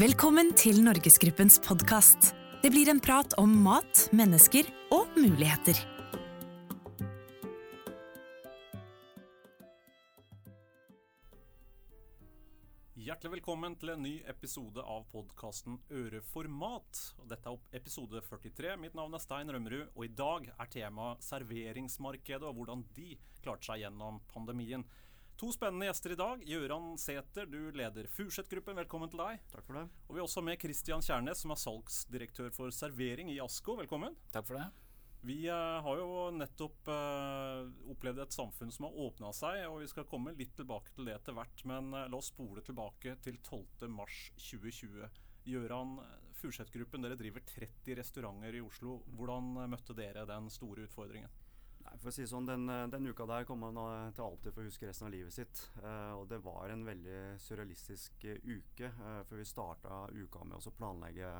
Velkommen til Norgesgruppens podkast. Det blir en prat om mat, mennesker og muligheter. Hjertelig velkommen til en ny episode av podkasten Øreformat. mat. Dette er episode 43. Mitt navn er Stein Rømmerud, og i dag er temaet serveringsmarkedet og hvordan de klarte seg gjennom pandemien. To spennende gjester i dag. Gøran Sæther, du leder Furseth-gruppen. Velkommen til deg. Takk for det. Og vi er også med Christian Kjærnes, som er salgsdirektør for servering i Asko. Velkommen. Takk for det. Vi eh, har jo nettopp eh, opplevd et samfunn som har åpna seg, og vi skal komme litt tilbake til det etter hvert. Men eh, la oss spole tilbake til 12.3.2020. Gøran, Furseth-gruppen, dere driver 30 restauranter i Oslo. Hvordan møtte dere den store utfordringen? For å si sånn, den, eh, den uka der kommer man eh, til alltid for å huske resten av livet sitt. Uh, og det var en veldig surrealistisk uke. uh, for vi starta uka med å planlegge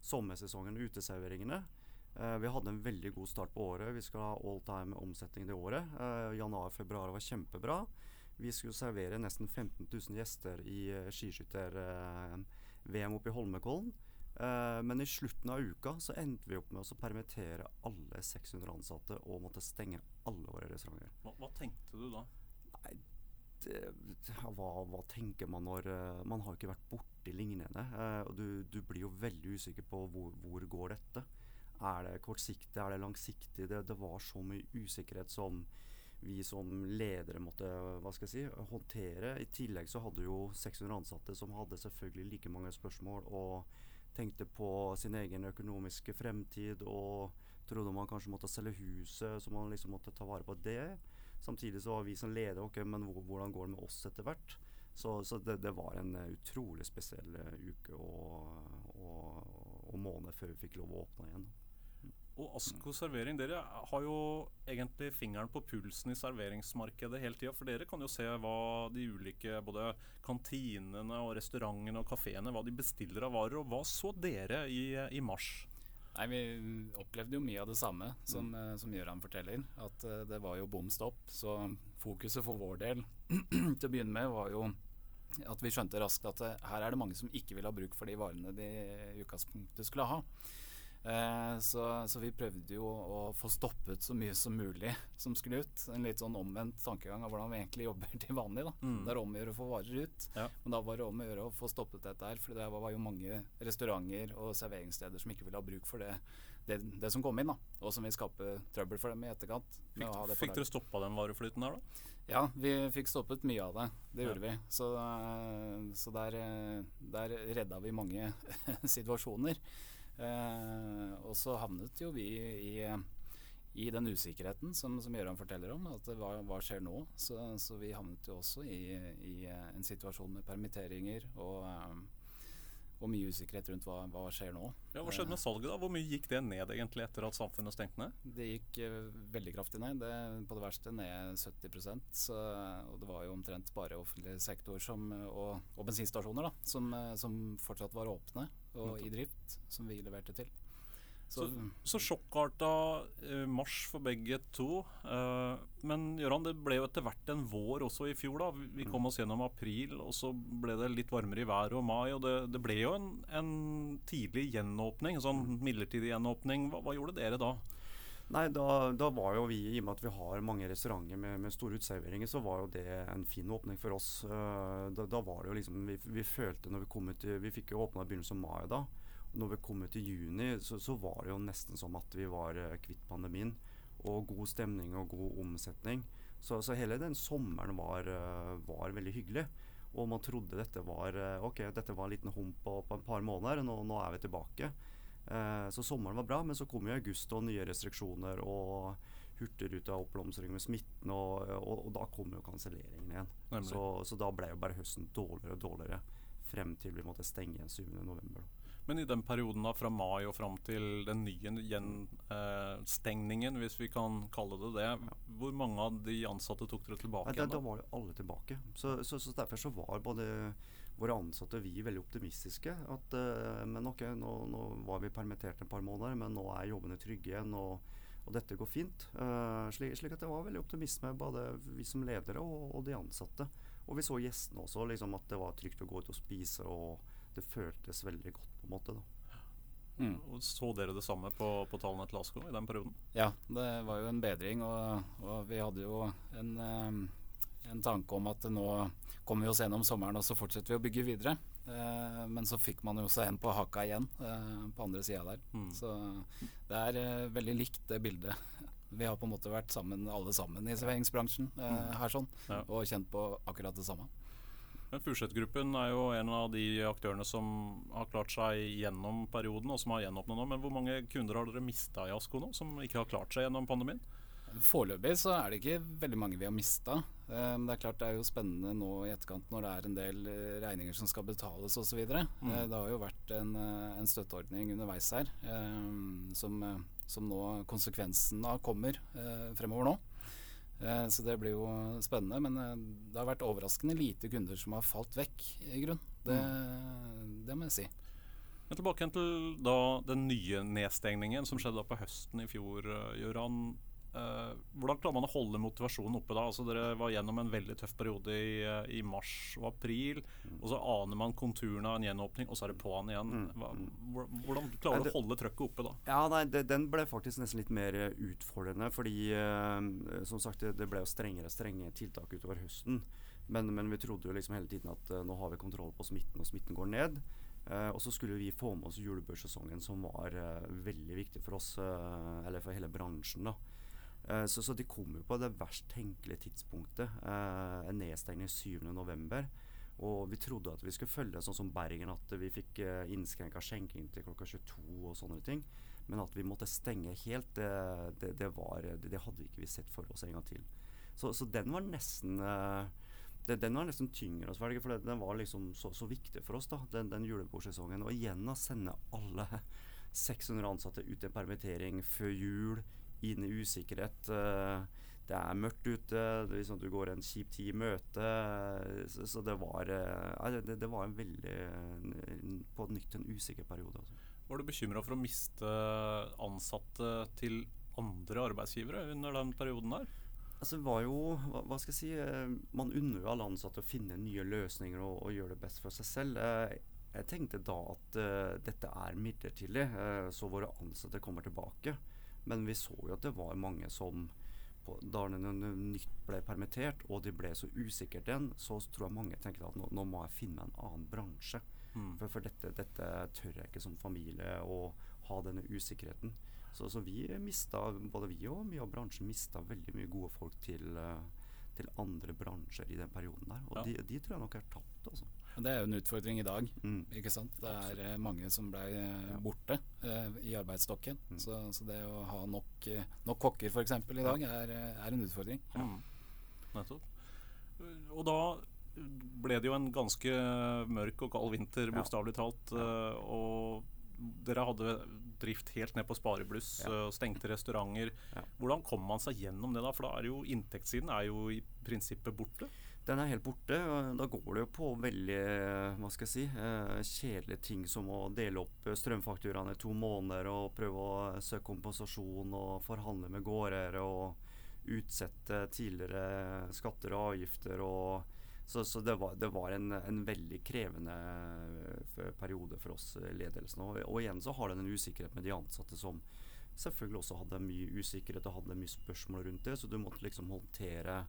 sommersesongen, uteserveringene. Uh, vi hadde en veldig god start på året. Vi skal ha all time omsetning det året. Januar-februar var kjempebra. Vi skulle servere nesten 15 000 gjester i skiskytter-VM oppe i Holmenkollen. Eh, men i slutten av uka så endte vi opp med å permittere alle 600 ansatte og måtte stenge alle våre restauranter. Hva, hva tenkte du da? Nei, det, hva, hva tenker man når eh, Man har ikke vært borti lignende. eh, og du, du blir jo veldig usikker på hvor, hvor går dette. Er det kortsiktig, er det langsiktig? Det, det var så mye usikkerhet som vi som ledere måtte hva skal jeg si, håndtere. I tillegg så hadde jo 600 ansatte som hadde selvfølgelig like mange spørsmål og tenkte på sin egen økonomiske fremtid og trodde man kanskje måtte selge huset, så man liksom måtte ta vare på det. Samtidig så var vi som leder ok, men hvordan går det med oss etter hvert? Så, så det, det var en eh, utrolig spesiell eh, uke og, og, og måned før vi fikk lov å åpne igjen. Og Asko servering, dere har jo egentlig fingeren på pulsen i serveringsmarkedet hele tida. For dere kan jo se hva de ulike både kantinene og restaurantene og kafeene hva de bestiller av varer. Og hva så dere i, i mars? Nei, Vi opplevde jo mye av det samme som, mm. som Gjøran forteller. At eh, det var jo bom stopp. Så fokuset for vår del til å begynne med var jo at vi skjønte raskt at eh, her er det mange som ikke vil ha bruk for de varene de i utgangspunktet skulle ha. Eh, så, så vi prøvde jo å få stoppet så mye som mulig som skulle ut. En litt sånn omvendt tankegang av hvordan vi egentlig jobber til vanlig. da. Mm. Det er om å gjøre å få varer ut, Ja. men da var det om å gjøre å få stoppet dette her. For det var jo mange restauranter og serveringssteder som ikke ville ha bruk for det, det, det som kom inn, da. Og som vil skape trøbbel for dem i etterkant. Fikk, fikk dere stoppa den vareflyten der, da? Ja, vi fikk stoppet mye av det. Det Ja. gjorde vi. Så, eh, så der, eh, der redda vi mange situasjoner. Eh, og så havnet jo vi i, i den usikkerheten som, som Gøran forteller om. At hva, hva skjer nå? Så, så vi havnet jo også i, i en situasjon med permitteringer og, eh, og mye usikkerhet rundt hva, hva skjer nå. Ja, Hva skjedde med salget? da? Hvor mye gikk det ned egentlig etter at samfunnet stengte ned? Det gikk eh, veldig kraftig ned. Det, på det verste ned 70 så, og Det var jo omtrent bare offentlig sektor som, og, og bensinstasjoner da, som, eh, som fortsatt var åpne og i drift, som vi leverte til. Så, så sjokkarta eh, mars for begge to. Eh, men Gøran, det ble jo etter hvert en vår også i fjor. da. Vi- kom oss gjennom april, og så ble det litt varmere i været og mai. Og det, det ble jo en, en tidlig gjenåpning, en sånn midlertidig gjenåpning. Hva, hva gjorde dere da? Nei, da, da var jo vi, i og med at vi har mange restauranter med, med store uteserveringer, så var jo det en fin åpning for oss. Eh, da, da var det jo liksom Vi, vi følte når vi kom ut Vi fikk jo åpna i begynnelsen av mai da. Når vi kom ut i juni, så, så var det jo nesten som at vi var eh, kvitt pandemien. Og god stemning og god omsetning. Så, så hele den sommeren var, eh, var veldig hyggelig. Og man trodde dette var eh, Ok, dette var en liten hump på, på et par måneder, nå, nå er vi tilbake. Eh, så sommeren var bra, men så kom jo august og nye restriksjoner og hurtigruta oppblomstring med smitten, og, og, og da kom jo kanselleringen igjen. Så, så da ble jo bare høsten dårligere og dårligere frem til vi måtte stenge igjen 7. Men i den perioden da, fra mai og fram til den nye gjenstengningen, hvis vi kan kalle det det, hvor mange av de ansatte tok dere tilbake Nei, da da? var jo alle tilbake. Så, så, så derfor så var både våre ansatte og vi veldig optimistiske. At, eh, men ok, nå, nå var vi permittert et par måneder, men nå er jobbene trygge igjen. og og dette går fint. Eh, slik, slik at det var veldig optimisme, både vi som ledere og, og de ansatte. Og vi så gjestene også, liksom at det var trygt å gå ut og spise. og det føltes veldig godt, på en måte. da. Mm. Så dere det samme på, på tallene til Asko i den perioden? Ja, det var jo en bedring. Og, og vi hadde jo en, en, tanke om at nå kommer vi oss gjennom sommeren og så fortsetter vi å bygge videre. Eh, men så fikk man jo seg en på haka igjen eh, på andre sida der. Mm. Så det er eh, veldig likt det bildet. Vi har på en måte vært sammen alle sammen i serveringsbransjen eh, mm. her sånn, ja. og kjent på akkurat det samme. Men Furseth-gruppen er jo en av de aktørene som har klart seg gjennom perioden, og som har gjenåpna nå. Men hvor mange kunder har dere mista i Asko nå, som ikke har klart seg gjennom pandemien? Foreløpig så er det ikke veldig mange vi har mista. Men det er klart det er jo spennende nå i etterkant når det er en del eh, regninger som skal betales osv. Mm. Eh, det har jo vært en, en støtteordning underveis her som, som nå konsekvensen av kommer fremover nå. Eh, så det blir jo spennende. Men eh, det har vært overraskende lite kunder som har falt vekk, i grunn. Det, mm. det må jeg si. Men tilbake til da den nye nedstengningen som skjedde da på høsten i fjor. Gøran. Uh, hvordan klarer man å holde motivasjonen oppe da? Altså Dere var gjennom en veldig tøff periode i, uh, i mars og april. Mm. Og så aner man konturene av en gjenåpning, og så er det på'n igjen. Mm. Hva, hvordan klarer du å holde trøkket oppe da? Ja, nei, det, Den ble faktisk nesten litt mer utfordrende. Fordi uh, som sagt, det, det ble jo strengere og strenge tiltak utover høsten. Men, men, vi trodde jo liksom hele tiden at nå har vi kontroll på smitten, og smitten går ned. og så skulle vi få med oss julebørssesongen, som var veldig viktig for oss, eller for hele bransjen. da Eh, så, så, de kom jo på det verst tenkelige tidspunktet. Eh, en nedstengning 7.11. Og vi trodde at vi skulle følge sånn som Bergen, at vi fikk eh, innskrenka skjenking til klokka 22 og sånne ting. Men at vi måtte stenge helt, det, det, det, var, det hadde ikke vi sett for oss en gang til. Så, så den var nesten eh, det, den var nesten tyngre å svelge, for den var liksom så, så, viktig for oss, da, den, den julebordsesongen. Og igjen å sende alle 600 ansatte ut i en permittering før jul inn i usikkerhet. Eh, det er mørkt ute, det liksom, du går en kjip tid i møte. Så, så, det, var, eh, det, det, var en veldig på nytt en usikker periode. Altså. Var du bekymra for å miste ansatte til andre arbeidsgivere under den perioden der? Altså, det var jo, hva, skal jeg si, eh, Man unner jo alle ansatte å finne nye løsninger og, og gjøre det best for seg selv. Jeg tenkte da at uh, dette er midlertidig, uh, så våre ansatte kommer tilbake. Men vi så jo at det var mange som på, da nytt ble permittert, og de ble så usikkert igjen, så tror jeg mange tenker at nå, nå må jeg finne meg en annen bransje. Mm. For, for dette, dette, tør jeg ikke som familie å ha denne usikkerheten. Så, så vi mista, både vi og mye av bransjen mista veldig mye gode folk til, uh, til andre bransjer i den perioden der. Og ja. de, de, tror jeg nok er tapt. altså. Det er jo en utfordring i dag. Mm. ikke sant? Det er Absolutt. mange som ble uh, borte eh, i arbeidsstokken. Mm. Så, så, det å ha nok, nok kokker f.eks. i dag er, er, en utfordring. Ja. Nettopp. Og da ble det jo en ganske mørk og kald vinter, bokstavelig talt. og dere hadde drift helt ned på sparebluss, ja. stengte restauranter. Ja. Hvordan kom man seg gjennom det da? For da er jo inntektssiden er jo i prinsippet borte? Den er helt borte. Da går det jo på veldig hva skal jeg si, eh, kjedelige ting som å dele opp strømfakturaene i to måneder og prøve å søke kompensasjon og forhandle med gårder og utsette tidligere skatter og avgifter. og så, så det var, det var en, en, veldig krevende eh, periode for oss ledelsen. Og, og igjen så har den en usikkerhet med de ansatte som selvfølgelig også hadde mye usikkerhet og hadde mye spørsmål rundt det. Så du måtte liksom håndtere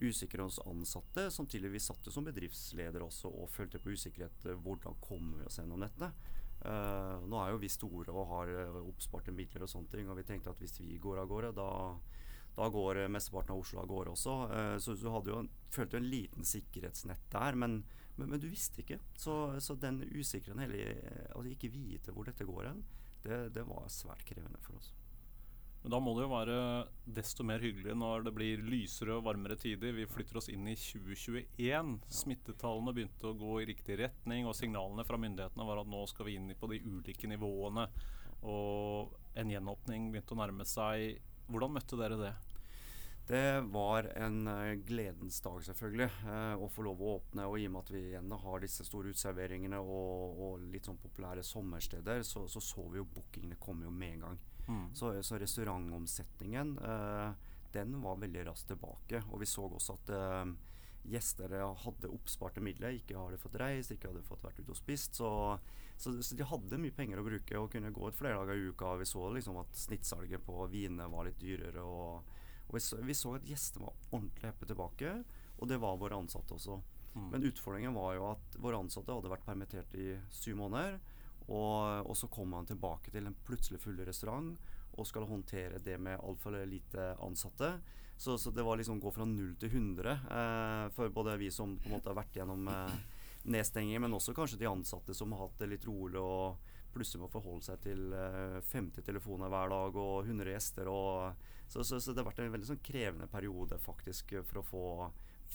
usikre hos ansatte. Samtidig vi satt jo som bedriftsleder også og følte på usikkerhet. Eh, hvordan kommer vi oss gjennom dette? Uh, nå er jo vi store og har uh, oppsparte midler og sånne ting, og vi tenkte at hvis vi går av gårde, da, da går mesteparten av Oslo av gårde også. Uh, så du hadde jo følte jo en liten sikkerhetsnett der, men, men, men du visste ikke. Så, så den usikkerheten, eller altså ikke vite hvor dette går hen, det, det var svært krevende for oss. Men da må det jo være desto mer hyggelig når det blir lysere og varmere tider. Vi flytter oss inn i 2021. Smittetallene begynte å gå i riktig retning, og signalene fra myndighetene var at nå skal vi inn på de ulike nivåene. Og en gjenåpning begynte å nærme seg. Hvordan møtte dere det? Det var en uh, gledens dag, selvfølgelig, uh, å få lov å åpne. Og i og med at vi igjen har disse store utserveringene og, og litt sånn populære sommersteder, så så, så vi jo bookingene komme jo med en gang. Mm. Så, så, restaurantomsetningen uh, den var veldig raskt tilbake. Og vi så også at uh, gjester hadde oppsparte midler, ikke hadde fått reist, ikke hadde fått vært ute og spist. Så, så, så, de hadde mye penger å bruke og kunne gå ut flere dager i uka. Vi så liksom at snittsalget på vinene var litt dyrere. Og, og vi, så, vi, så, at gjestene var ordentlig heppe tilbake, og det var våre ansatte også. Mm. Men utfordringen var jo at våre ansatte hadde vært permittert i syv måneder. Og, og så kommer han tilbake til en plutselig full restaurant og skal håndtere det med altfor lite ansatte. Så, så, det var liksom gå fra null til 100 eh, for både vi som på en måte har vært gjennom eh, nedstenging, men også kanskje de ansatte som har hatt det litt rolig og plutselig må forholde seg til eh, 50 telefoner hver dag og 100 gjester. Og, så, så, så, det har vært en veldig sånn krevende periode faktisk for å få,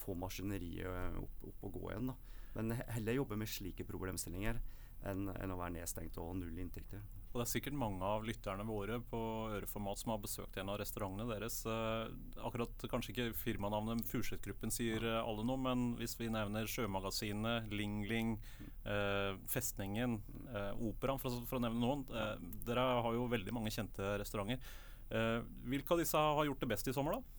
få maskineriet opp, opp og gå igjen. Da. Men heller jobbe med slike problemstillinger enn, enn å være nedstengt og null inntekter. Og det er sikkert mange av lytterne våre på Øreformat som har besøkt en av restaurantene deres. Eh, akkurat kanskje ikke firmanavnet Furseth-gruppen sier eh, alle noe, men hvis vi nevner Sjømagasinet, Ling Ling, eh, Festningen, eh, Operaen, for, for, å nevne noen. Eh, dere har jo veldig mange kjente restauranter. Eh, hvilke av disse har gjort det best i sommer, da?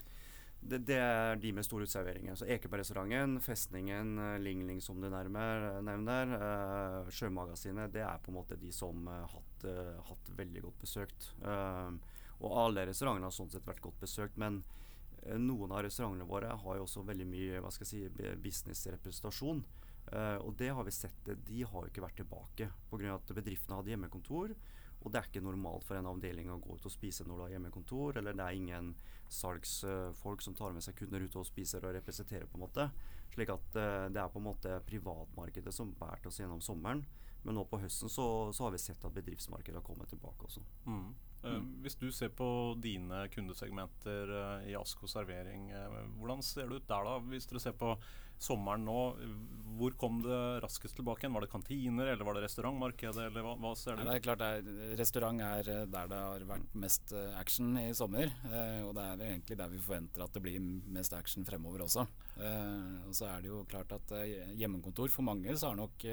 Det, det, er de med stor uteserveringer. Så Ekebergrestauranten, Festningen, uh, Ling Ling som du nærmer, uh, nevner, uh, Sjømagasinet, det er på en måte de som har hatt, hatt, veldig godt besøkt. og alle restaurantene har sånn sett vært godt besøkt, men noen av restaurantene våre har jo også veldig mye hva skal jeg si, businessrepresentasjon. og det har vi sett, de har jo ikke vært tilbake pga. at bedriftene hadde hjemmekontor. Og det er ikke normalt for en avdeling å gå ut og spise når du har hjemmekontor, eller det er ingen salgsfolk som tar med seg kunder ut og spiser og representerer, på en måte. Slik at uh, det er på en måte privatmarkedet som bærer oss gjennom sommeren. Men nå på høsten så, så har vi sett at bedriftsmarkedet har kommet tilbake også. Mm. Mm. hvis du ser på dine kundesegmenter i Asko servering, hvordan ser det ut der da? Hvis dere ser på sommeren nå, hvor kom det raskest tilbake igjen? Var det kantiner, eller var det restaurantmarkedet, eller hva, hva ser du? Det er klart det er, Restaurant er eh, der det har vært mest eh, action i sommer. Eh, og det er egentlig der vi forventer at det blir mest action fremover også. Og så er det jo klart at hjemmekontor for mange så har nok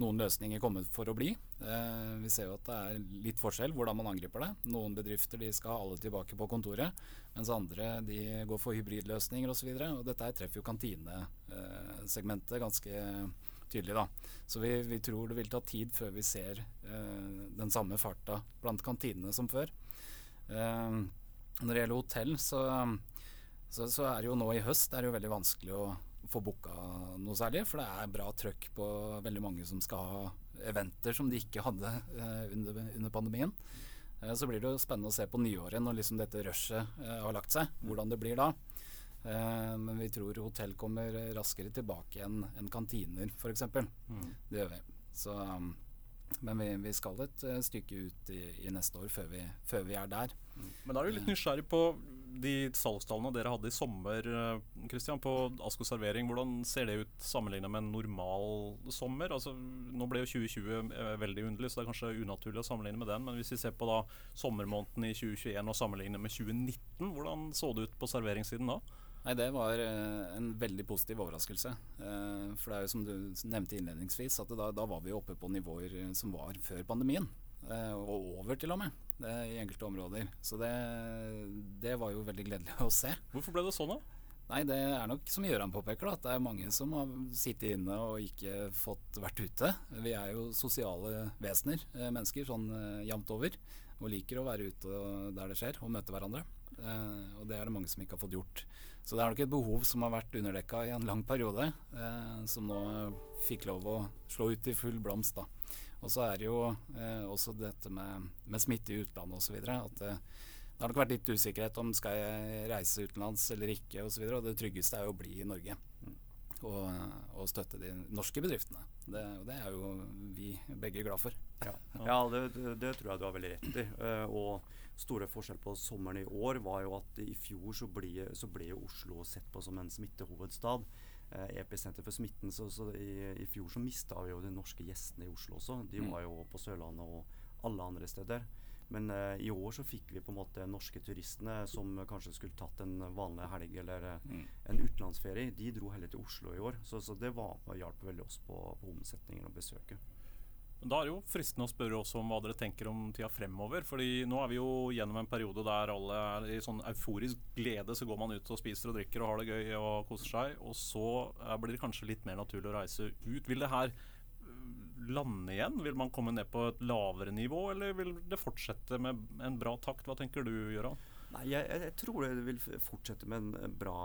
noen løsninger kommet for å bli. Eh, vi ser jo at det er litt forskjell hvordan man angriper det. Noen bedrifter de skal ha alle tilbake på kontoret, mens andre de går for hybridløsninger osv. Dette treffer jo kantinesegmentet ganske tydelig. da. Så vi, vi, tror det vil ta tid før vi ser eh, den samme farta blant kantinene som før. Eh, når det gjelder hotell, så, så, så, er det jo nå i høst det er jo veldig vanskelig å få booka noe særlig. For det er bra trøkk på veldig mange som skal ha eventer som de ikke hadde eh, under, under, pandemien. Eh, så blir det jo spennende å se på nyåret når liksom dette rushet eh, har lagt seg, hvordan det blir da. Men vi tror hotell kommer raskere tilbake enn en kantiner f.eks. Mm. Det gjør vi. Så, um, men vi, vi, skal et stykke ut i, i neste år før vi, før vi, er der. Mm. Men da er du litt nysgjerrig på de salgstallene dere hadde i sommer Christian, på Asko servering, hvordan ser det ut sammenlignet med en normal sommer? Altså, nå ble jo 2020 eh, veldig underlig, så det er kanskje unaturlig å sammenligne med den. Men hvis vi ser på da sommermåneden i 2021 og sammenligner med 2019, hvordan så det ut på serveringssiden da? Nei, Det var uh, en veldig positiv overraskelse. For det er jo som du nevnte innledningsvis, at da, da var vi oppe på nivåer som var før pandemien. Uh, og over, til og med i enkelte områder. Så det, det, var jo veldig gledelig å se. Hvorfor ble det sånn, da? Nei, Det er nok som Gøran påpeker, da, at det er mange som har sittet inne og ikke fått vært ute. Vi er jo sosiale vesener, eh, mennesker, sånn eh, jevnt over. Og liker å være ute der det skjer, og møte hverandre. Eh, og det er det mange som ikke har fått gjort. Så det er nok et behov som har vært underdekka i en lang periode, eh, som nå fikk lov å slå ut i full blomst. da. Og så er det jo eh, også dette med, med smitte i utlandet osv. At det, det har nok vært litt usikkerhet om skal jeg reise utenlands eller ikke osv. Og, og det tryggeste er jo å bli i Norge og, og støtte de norske bedriftene. Det, og det er jo vi begge glad for. Ja, ja det, det, tror jeg du har veldig rett i. Uh, og store forskjell på sommeren i år var jo at i fjor så ble, så ble Oslo sett på som en smittehovedstad. Eh, episenter for smitten. Så, så i, i, fjor så mista vi jo de norske gjestene i Oslo også. De mm. var jo på Sørlandet og alle andre steder. Men eh, i år så fikk vi på en måte norske turistene som kanskje skulle tatt en vanlig helg eller uh, mm. en utenlandsferie. De dro heller til Oslo i år. Så, så det var, hjalp veldig oss på, på omsetningen og besøket. Da er det jo fristende å spørre også om hva dere tenker om tida fremover. fordi nå er vi jo gjennom en periode der alle er i sånn euforisk glede. Så går man ut og spiser og drikker og har det gøy og koser seg. Og så eh, blir det kanskje litt mer naturlig å reise ut. Vil det her øh, lande igjen? Vil man komme ned på et lavere nivå, eller vil det fortsette med en bra takt? Hva tenker du, Gøran? Nei, jeg, jeg, tror det vil fortsette med en bra,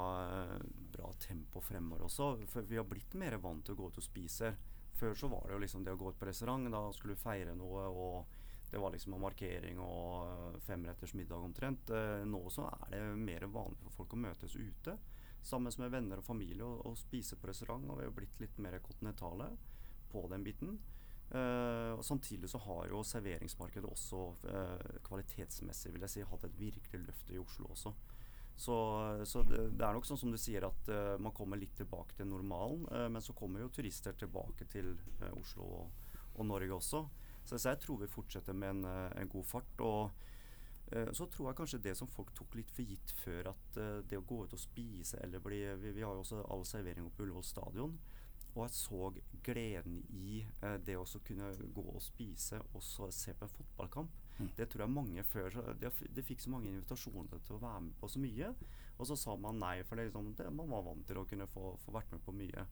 bra tempo fremover også. For vi har blitt mer vant til å gå ut og spise. Før så var det jo liksom det å gå ut på restaurant. Da skulle du feire noe, og det var liksom en markering og eh, femretters middag omtrent. Eh, nå så er det mer vanlig for folk å møtes ute sammen med venner og familie og, og spise på restaurant. Og vi har blitt litt mer kontinentale på den biten. Uh, og Samtidig så har jo serveringsmarkedet også uh, kvalitetsmessig vil jeg si, hatt et virkelig løft i Oslo også. Så, så det, det, er nok sånn som du sier at uh, man kommer litt tilbake til normalen. Uh, men så kommer jo turister tilbake til uh, Oslo og, og, Norge også. Så, så, jeg tror vi fortsetter med en, en god fart. Og så tror jeg kanskje det som folk tok litt for gitt før, at det å gå ut og spise eller bli Vi, vi har jo også all servering på Ullevål stadion. Og jeg så gleden i det å kunne gå og spise og se på en fotballkamp. Mm. Det tror jeg mange før de, de, fikk så mange invitasjoner til å være med på så mye. Og så sa man nei, for det, liksom, det, man var vant til å kunne få, få, vært med på mye.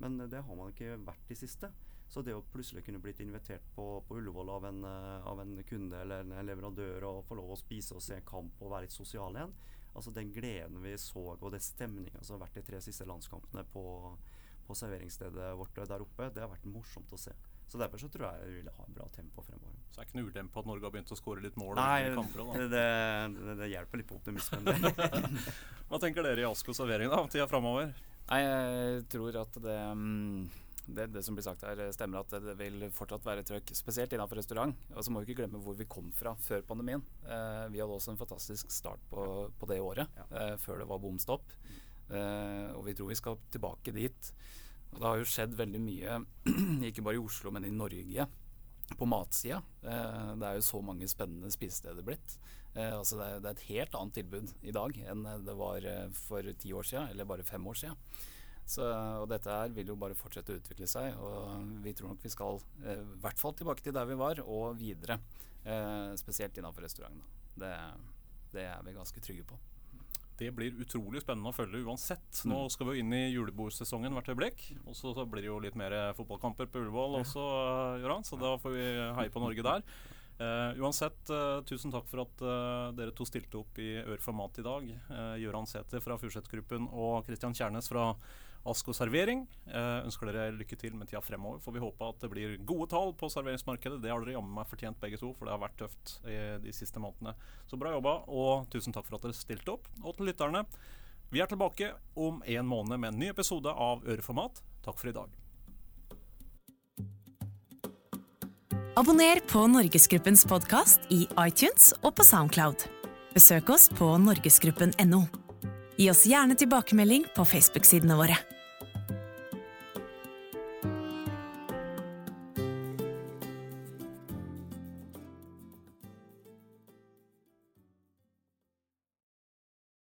Men det har man ikke vært de siste. Så det å plutselig kunne blitt invitert på, på Ullevål av en, uh, av en, kunde eller en, leverandør og få lov å spise og se en kamp og være litt sosial igjen Altså Den gleden vi så og den stemninga som har vært de tre siste landskampene på, på serveringsstedet vårt der oppe, det har vært morsomt å se. Så Derfor så tror jeg vi vil ha en bra tempo fremover. Så det er ikke noe ulempe at Norge har begynt å skåre litt mål? Nei, kamper, det, det, det, hjelper litt på optimismen. Hva tenker dere i Asko servering da, tida framover? Nei, jeg tror at det, mm, det, det, som blir sagt her, stemmer at det vil fortsatt være trøkk, spesielt innenfor restaurant. Og så må vi ikke glemme hvor vi kom fra før pandemien. Eh, vi hadde også en fantastisk start på, på det året, ja. eh, før det var bom stopp. Eh, og vi tror vi skal tilbake dit. Det har jo skjedd veldig mye, ikke bare i Oslo, men i Norge, på matsida. Eh, det er jo så mange spennende spisesteder blitt. Eh, altså det, er, et helt annet tilbud i dag enn det var eh, for ti år siden, eller bare fem år siden. Så, og dette her vil jo bare fortsette å utvikle seg, og vi tror nok vi skal i hvert fall tilbake til der vi var, og videre. spesielt innenfor restauranten. Det, det er vi ganske trygge på. Det blir utrolig spennende å følge uansett. Nå mm. skal vi jo inn i julebordsesongen hvert øyeblikk. Og så, blir det jo litt mer fotballkamper på Ullevål også, Göran. Så da får vi heie på Norge der. Uh, uansett, uh, tusen takk for at uh, dere to stilte opp i Ør for mat i dag. Gøran Sæther fra Furseth-gruppen og Kristian Kjernes fra Asko servering. Eh, ønsker dere lykke til med tida fremover. Får vi håpe at det blir gode tall på serveringsmarkedet. Det har dere jammen meg fortjent begge to, for det har vært tøft i de siste månedene. Så bra jobba, og tusen takk for at dere stilte opp. Og til lytterne, vi er tilbake om en måned med en ny episode av Øreformat. Takk for i dag. Abonner på Norgesgruppens podkast i iTunes og på Soundcloud. Besøk oss på norgesgruppen.no. Gi oss gjerne tilbakemelding på Facebook-sidene våre.